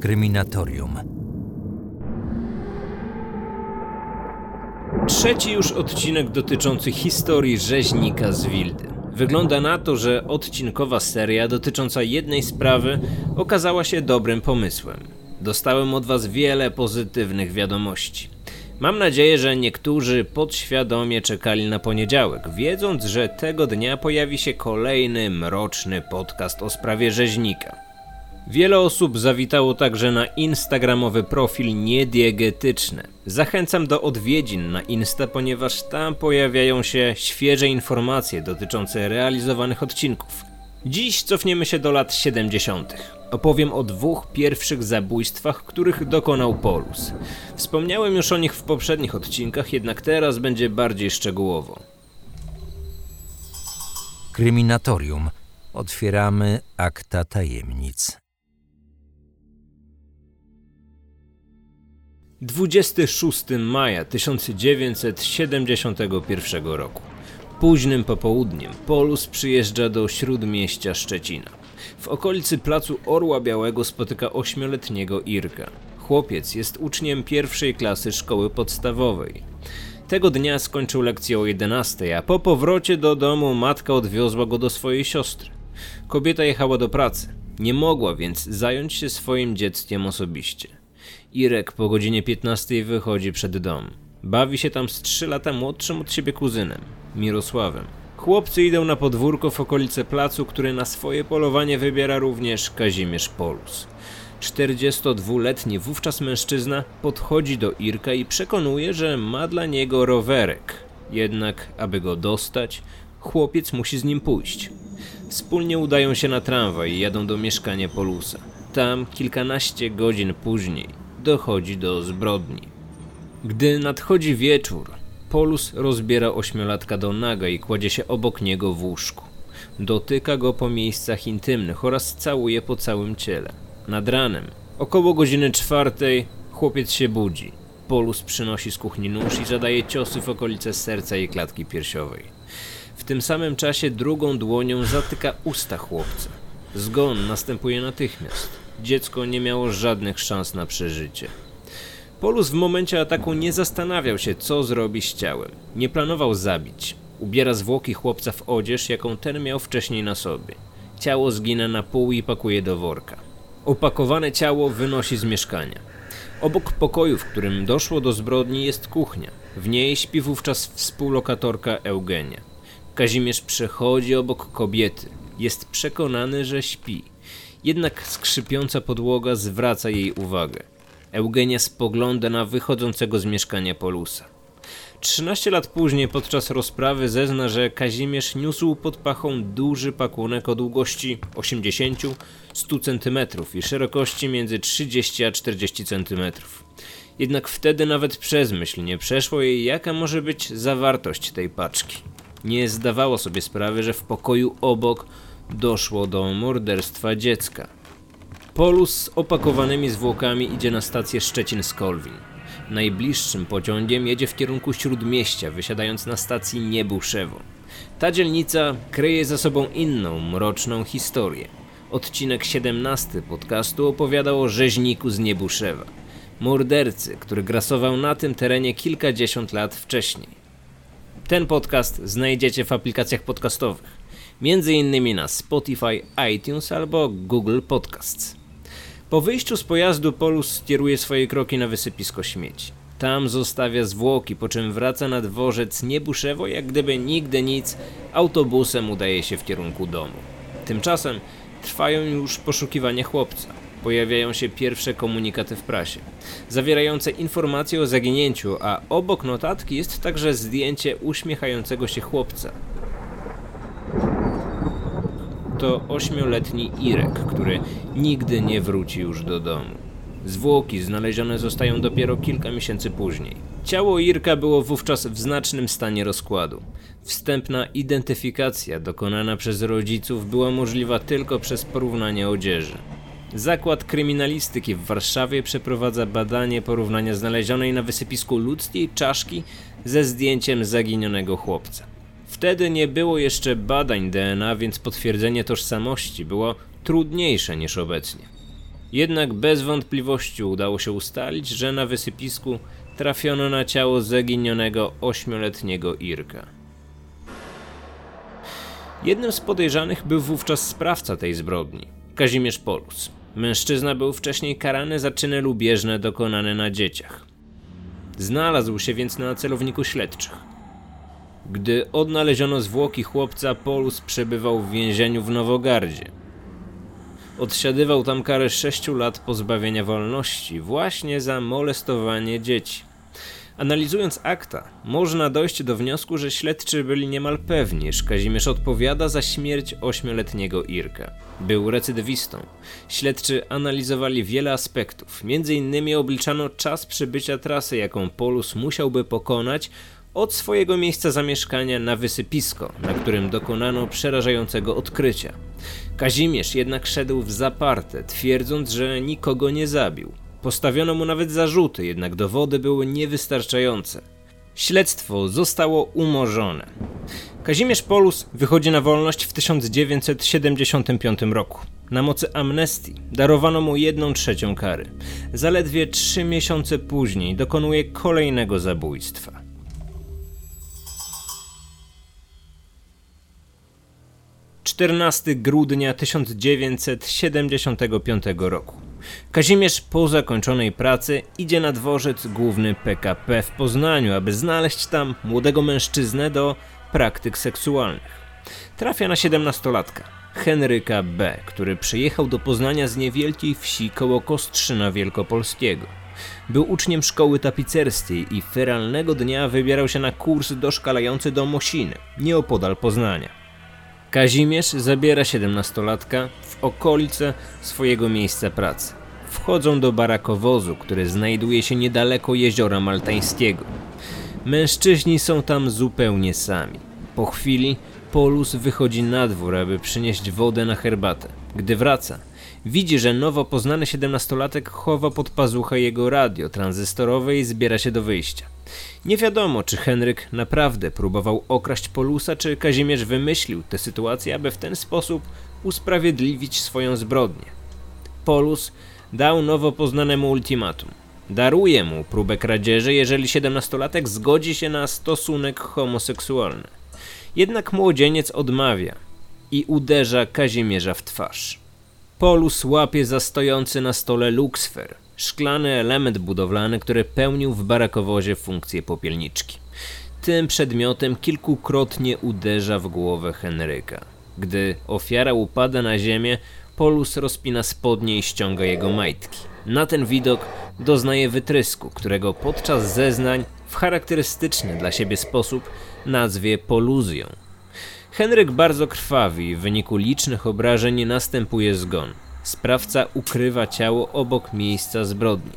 Kryminatorium. Trzeci już odcinek dotyczący historii rzeźnika z Wildy. Wygląda na to, że odcinkowa seria dotycząca jednej sprawy okazała się dobrym pomysłem. Dostałem od Was wiele pozytywnych wiadomości. Mam nadzieję, że niektórzy podświadomie czekali na poniedziałek, wiedząc, że tego dnia pojawi się kolejny mroczny podcast o sprawie rzeźnika. Wiele osób zawitało także na instagramowy profil Niediegetyczne. Zachęcam do odwiedzin na Insta, ponieważ tam pojawiają się świeże informacje dotyczące realizowanych odcinków. Dziś cofniemy się do lat 70. Opowiem o dwóch pierwszych zabójstwach, których dokonał Polus. Wspomniałem już o nich w poprzednich odcinkach, jednak teraz będzie bardziej szczegółowo. Kryminatorium. Otwieramy akta tajemnic. 26 maja 1971 roku. Późnym popołudniem Polus przyjeżdża do śródmieścia Szczecina. W okolicy placu Orła Białego spotyka ośmioletniego Irka. Chłopiec jest uczniem pierwszej klasy szkoły podstawowej. Tego dnia skończył lekcję o 11, a po powrocie do domu matka odwiozła go do swojej siostry. Kobieta jechała do pracy. Nie mogła więc zająć się swoim dzieckiem osobiście. Irek po godzinie 15 wychodzi przed dom. Bawi się tam z 3 lata młodszym od siebie kuzynem, Mirosławem. Chłopcy idą na podwórko w okolice placu, który na swoje polowanie wybiera również Kazimierz Polus. 42-letni wówczas mężczyzna podchodzi do Irka i przekonuje, że ma dla niego rowerek. Jednak, aby go dostać, chłopiec musi z nim pójść. Wspólnie udają się na tramwaj i jadą do mieszkania Polusa. Tam, kilkanaście godzin później, dochodzi do zbrodni. Gdy nadchodzi wieczór, Polus rozbiera ośmiolatka do naga i kładzie się obok niego w łóżku. Dotyka go po miejscach intymnych oraz całuje po całym ciele. Nad ranem, około godziny czwartej, chłopiec się budzi. Polus przynosi z kuchni nóż i zadaje ciosy w okolice serca i klatki piersiowej. W tym samym czasie drugą dłonią zatyka usta chłopca. Zgon następuje natychmiast. Dziecko nie miało żadnych szans na przeżycie. Polus w momencie ataku nie zastanawiał się, co zrobi z ciałem. Nie planował zabić. Ubiera zwłoki chłopca w odzież, jaką ten miał wcześniej na sobie. Ciało zgina na pół i pakuje do worka. Opakowane ciało wynosi z mieszkania. Obok pokoju, w którym doszło do zbrodni, jest kuchnia. W niej śpi wówczas współlokatorka Eugenia. Kazimierz przechodzi obok kobiety. Jest przekonany, że śpi. Jednak skrzypiąca podłoga zwraca jej uwagę. Eugenia spogląda na wychodzącego z mieszkania Polusa. 13 lat później podczas rozprawy zezna, że Kazimierz niósł pod pachą duży pakunek o długości 80-100 cm i szerokości między 30 a 40 cm. Jednak wtedy nawet przez myśl nie przeszło jej, jaka może być zawartość tej paczki. Nie zdawało sobie sprawy, że w pokoju obok doszło do morderstwa dziecka. Polus z opakowanymi zwłokami idzie na stację Szczecin-Skolwin. Najbliższym pociągiem jedzie w kierunku Śródmieścia, wysiadając na stacji Niebuszewo. Ta dzielnica kryje za sobą inną, mroczną historię. Odcinek 17 podcastu opowiadał o rzeźniku z Niebuszewa. Mordercy, który grasował na tym terenie kilkadziesiąt lat wcześniej. Ten podcast znajdziecie w aplikacjach podcastowych, innymi na Spotify, iTunes albo Google Podcasts. Po wyjściu z pojazdu Polus skieruje swoje kroki na wysypisko śmieci. Tam zostawia zwłoki, po czym wraca na dworzec Niebuszewo, jak gdyby nigdy nic, autobusem udaje się w kierunku domu. Tymczasem trwają już poszukiwania chłopca. Pojawiają się pierwsze komunikaty w prasie, zawierające informacje o zaginięciu, a obok notatki jest także zdjęcie uśmiechającego się chłopca, to ośmioletni Irek, który nigdy nie wróci już do domu. Zwłoki znalezione zostają dopiero kilka miesięcy później. Ciało Irka było wówczas w znacznym stanie rozkładu. Wstępna identyfikacja dokonana przez rodziców była możliwa tylko przez porównanie odzieży. Zakład Kryminalistyki w Warszawie przeprowadza badanie porównania znalezionej na wysypisku ludzkiej czaszki ze zdjęciem zaginionego chłopca. Wtedy nie było jeszcze badań DNA, więc potwierdzenie tożsamości było trudniejsze niż obecnie. Jednak bez wątpliwości udało się ustalić, że na wysypisku trafiono na ciało zaginionego ośmioletniego Irka. Jednym z podejrzanych był wówczas sprawca tej zbrodni, Kazimierz Polus. Mężczyzna był wcześniej karany za czyny lubieżne dokonane na dzieciach. Znalazł się więc na celowniku śledczych. Gdy odnaleziono zwłoki chłopca, Polus przebywał w więzieniu w Nowogardzie. Odsiadywał tam karę 6 lat pozbawienia wolności właśnie za molestowanie dzieci. Analizując akta, można dojść do wniosku, że śledczy byli niemal pewni, że Kazimierz odpowiada za śmierć ośmioletniego Irka. Był recydywistą. Śledczy analizowali wiele aspektów, m.in. obliczano czas przybycia trasy, jaką Polus musiałby pokonać od swojego miejsca zamieszkania na wysypisko, na którym dokonano przerażającego odkrycia. Kazimierz jednak szedł w zaparte, twierdząc, że nikogo nie zabił. Postawiono mu nawet zarzuty, jednak dowody były niewystarczające. Śledztwo zostało umorzone. Kazimierz Polus wychodzi na wolność w 1975 roku. Na mocy amnestii darowano mu jedną trzecią kary. Zaledwie trzy miesiące później dokonuje kolejnego zabójstwa. 14 grudnia 1975 roku. Kazimierz po zakończonej pracy idzie na dworzec główny PKP w Poznaniu, aby znaleźć tam młodego mężczyznę do praktyk seksualnych. Trafia na siedemnastolatka, Henryka B., który przyjechał do Poznania z niewielkiej wsi koło Kostrzyna Wielkopolskiego. Był uczniem szkoły tapicerskiej i feralnego dnia wybierał się na kurs doszkalający do Mosiny, nieopodal Poznania. Kazimierz zabiera siedemnastolatka w okolice swojego miejsca pracy. Wchodzą do barakowozu, który znajduje się niedaleko jeziora Maltańskiego. Mężczyźni są tam zupełnie sami. Po chwili Polus wychodzi na dwór, aby przynieść wodę na herbatę. Gdy wraca, widzi, że nowo poznany siedemnastolatek chowa pod pazuchę jego radio tranzystorowe i zbiera się do wyjścia. Nie wiadomo, czy Henryk naprawdę próbował okraść Polusa, czy Kazimierz wymyślił tę sytuację, aby w ten sposób usprawiedliwić swoją zbrodnię. Polus dał nowo poznanemu ultimatum. Daruje mu próbę kradzieży, jeżeli siedemnastolatek zgodzi się na stosunek homoseksualny. Jednak młodzieniec odmawia i uderza Kazimierza w twarz. Polus łapie za stojący na stole luksfer, szklany element budowlany, który pełnił w barakowozie funkcję popielniczki. Tym przedmiotem kilkukrotnie uderza w głowę Henryka. Gdy ofiara upada na ziemię, Polus rozpina spodnie i ściąga jego majtki. Na ten widok doznaje wytrysku, którego podczas zeznań w charakterystyczny dla siebie sposób nazwie poluzją. Henryk bardzo krwawi w wyniku licznych obrażeń następuje zgon. Sprawca ukrywa ciało obok miejsca zbrodni.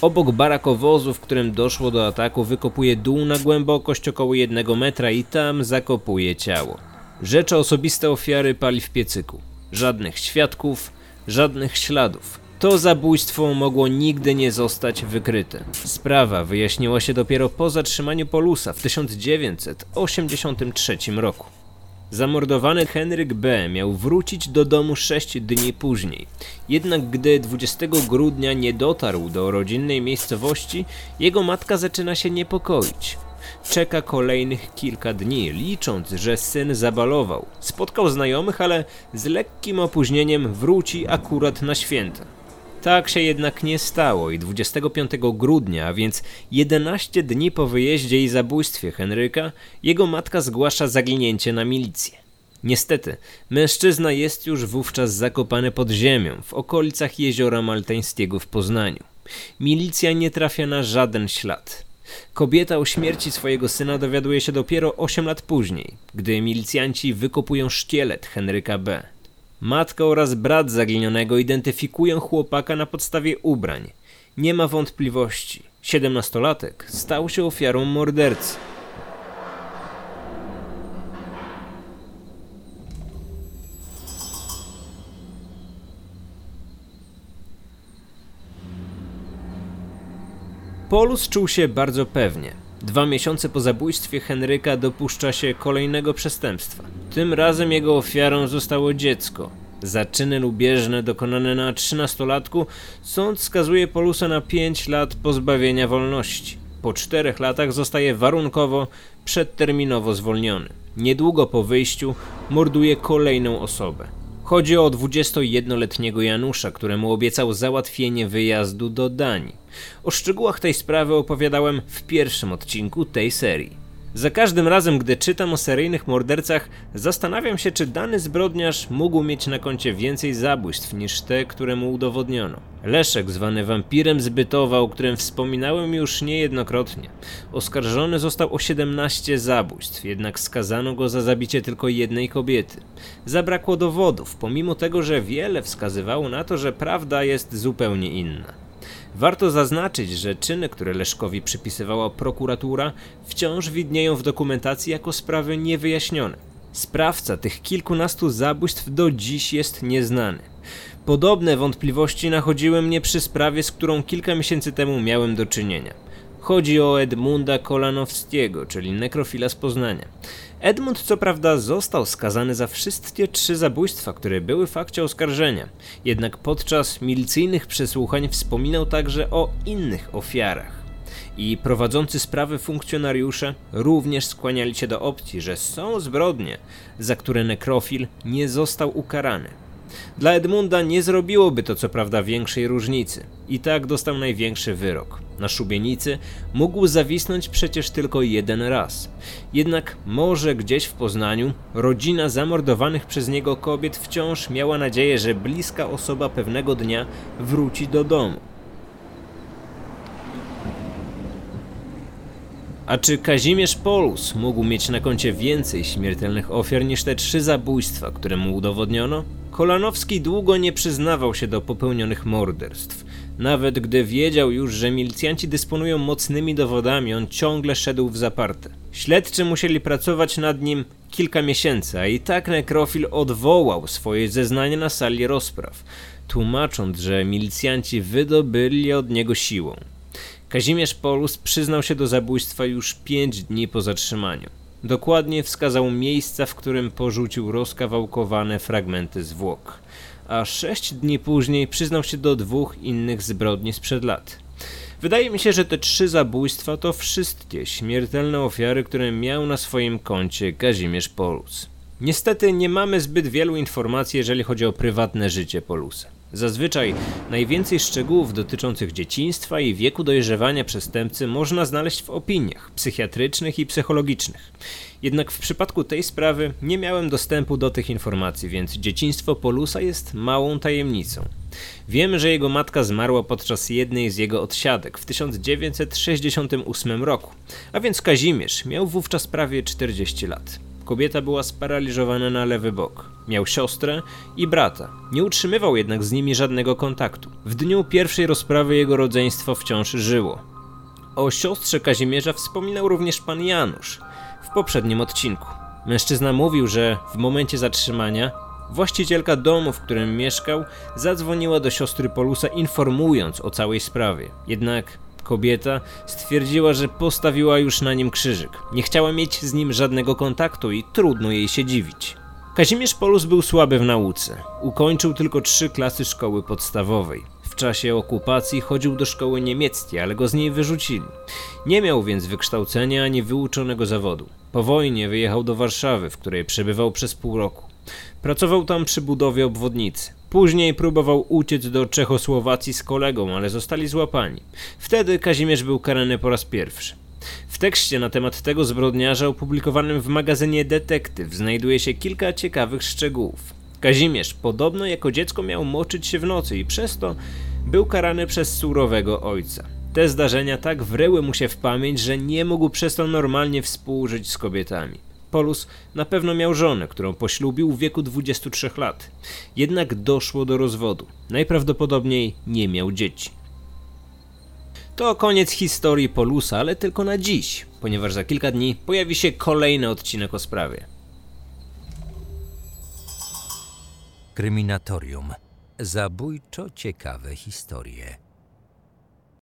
Obok barakowozu, w którym doszło do ataku, wykopuje dół na głębokość około jednego metra i tam zakopuje ciało. Rzeczy osobiste ofiary pali w piecyku. Żadnych świadków, żadnych śladów. To zabójstwo mogło nigdy nie zostać wykryte. Sprawa wyjaśniła się dopiero po zatrzymaniu Polusa w 1983 roku. Zamordowany Henryk B. miał wrócić do domu 6 dni później. Jednak gdy 20 grudnia nie dotarł do rodzinnej miejscowości, jego matka zaczyna się niepokoić. Czeka kolejnych kilka dni, licząc, że syn zabalował. Spotkał znajomych, ale z lekkim opóźnieniem wróci akurat na święta. Tak się jednak nie stało i 25 grudnia, a więc 11 dni po wyjeździe i zabójstwie Henryka, jego matka zgłasza zaginięcie na milicję. Niestety, mężczyzna jest już wówczas zakopany pod ziemią w okolicach jeziora Maltańskiego w Poznaniu. Milicja nie trafia na żaden ślad. Kobieta o śmierci swojego syna dowiaduje się dopiero 8 lat później, gdy milicjanci wykopują szkielet Henryka B. Matka oraz brat zaginionego identyfikują chłopaka na podstawie ubrań. Nie ma wątpliwości. Siedemnastolatek stał się ofiarą mordercy. Polus czuł się bardzo pewnie. Dwa miesiące po zabójstwie Henryka dopuszcza się kolejnego przestępstwa. Tym razem jego ofiarą zostało dziecko. Za czyny lubieżne dokonane na 13-latku sąd skazuje Polusa na 5 lat pozbawienia wolności. Po 4 latach zostaje warunkowo, przedterminowo zwolniony. Niedługo po wyjściu morduje kolejną osobę. Chodzi o 21-letniego Janusza, któremu obiecał załatwienie wyjazdu do Danii. O szczegółach tej sprawy opowiadałem w pierwszym odcinku tej serii. Za każdym razem, gdy czytam o seryjnych mordercach, zastanawiam się, czy dany zbrodniarz mógł mieć na koncie więcej zabójstw niż te, które mu udowodniono. Leszek, zwany wampirem zbytowa, o którym wspominałem już niejednokrotnie, oskarżony został o 17 zabójstw, jednak skazano go za zabicie tylko jednej kobiety. Zabrakło dowodów, pomimo tego, że wiele wskazywało na to, że prawda jest zupełnie inna. Warto zaznaczyć, że czyny, które Leszkowi przypisywała prokuratura, wciąż widnieją w dokumentacji jako sprawy niewyjaśnione. Sprawca tych kilkunastu zabójstw do dziś jest nieznany. Podobne wątpliwości nachodziły mnie przy sprawie, z którą kilka miesięcy temu miałem do czynienia. Chodzi o Edmunda Kolanowskiego, czyli nekrofila z Poznania. Edmund co prawda został skazany za wszystkie trzy zabójstwa, które były w akcie oskarżenia, jednak podczas milicyjnych przesłuchań wspominał także o innych ofiarach. I prowadzący sprawy funkcjonariusze również skłaniali się do opcji, że są zbrodnie, za które nekrofil nie został ukarany. Dla Edmunda nie zrobiłoby to co prawda większej różnicy. I tak dostał największy wyrok. Na szubienicy mógł zawisnąć przecież tylko jeden raz. Jednak może gdzieś w Poznaniu rodzina zamordowanych przez niego kobiet wciąż miała nadzieję, że bliska osoba pewnego dnia wróci do domu. A czy Kazimierz Polus mógł mieć na koncie więcej śmiertelnych ofiar niż te trzy zabójstwa, które mu udowodniono? Kolanowski długo nie przyznawał się do popełnionych morderstw. Nawet gdy wiedział już, że milicjanci dysponują mocnymi dowodami, on ciągle szedł w zaparte. Śledczy musieli pracować nad nim kilka miesięcy, a i tak nekrofil odwołał swoje zeznania na sali rozpraw, tłumacząc, że milicjanci wydobyli od niego siłą. Kazimierz Polus przyznał się do zabójstwa już pięć dni po zatrzymaniu. Dokładnie wskazał miejsca, w którym porzucił rozkawałkowane fragmenty zwłok. A sześć dni później przyznał się do dwóch innych zbrodni sprzed lat. Wydaje mi się, że te trzy zabójstwa to wszystkie śmiertelne ofiary, które miał na swoim koncie Kazimierz Polus. Niestety nie mamy zbyt wielu informacji, jeżeli chodzi o prywatne życie Polusa. Zazwyczaj najwięcej szczegółów dotyczących dzieciństwa i wieku dojrzewania przestępcy można znaleźć w opiniach psychiatrycznych i psychologicznych. Jednak w przypadku tej sprawy nie miałem dostępu do tych informacji, więc dzieciństwo Polusa jest małą tajemnicą. Wiem, że jego matka zmarła podczas jednej z jego odsiadek w 1968 roku, a więc Kazimierz miał wówczas prawie 40 lat. Kobieta była sparaliżowana na lewy bok. Miał siostrę i brata. Nie utrzymywał jednak z nimi żadnego kontaktu. W dniu pierwszej rozprawy jego rodzeństwo wciąż żyło. O siostrze Kazimierza wspominał również pan Janusz w poprzednim odcinku. Mężczyzna mówił, że w momencie zatrzymania właścicielka domu, w którym mieszkał, zadzwoniła do siostry Polusa informując o całej sprawie. Jednak Kobieta stwierdziła, że postawiła już na nim krzyżyk. Nie chciała mieć z nim żadnego kontaktu i trudno jej się dziwić. Kazimierz Polus był słaby w nauce. Ukończył tylko trzy klasy szkoły podstawowej. W czasie okupacji chodził do szkoły niemieckiej, ale go z niej wyrzucili. Nie miał więc wykształcenia ani wyuczonego zawodu. Po wojnie wyjechał do Warszawy, w której przebywał przez pół roku. Pracował tam przy budowie obwodnicy. Później próbował uciec do Czechosłowacji z kolegą, ale zostali złapani. Wtedy Kazimierz był karany po raz pierwszy. W tekście na temat tego zbrodniarza opublikowanym w magazynie Detektyw znajduje się kilka ciekawych szczegółów. Kazimierz podobno jako dziecko miał moczyć się w nocy i przez to był karany przez surowego ojca. Te zdarzenia tak wryły mu się w pamięć, że nie mógł przez to normalnie współżyć z kobietami. Polus na pewno miał żonę, którą poślubił w wieku 23 lat. Jednak doszło do rozwodu. Najprawdopodobniej nie miał dzieci. To koniec historii Polusa, ale tylko na dziś, ponieważ za kilka dni pojawi się kolejny odcinek o sprawie. Kryminatorium. Zabójczo ciekawe historie.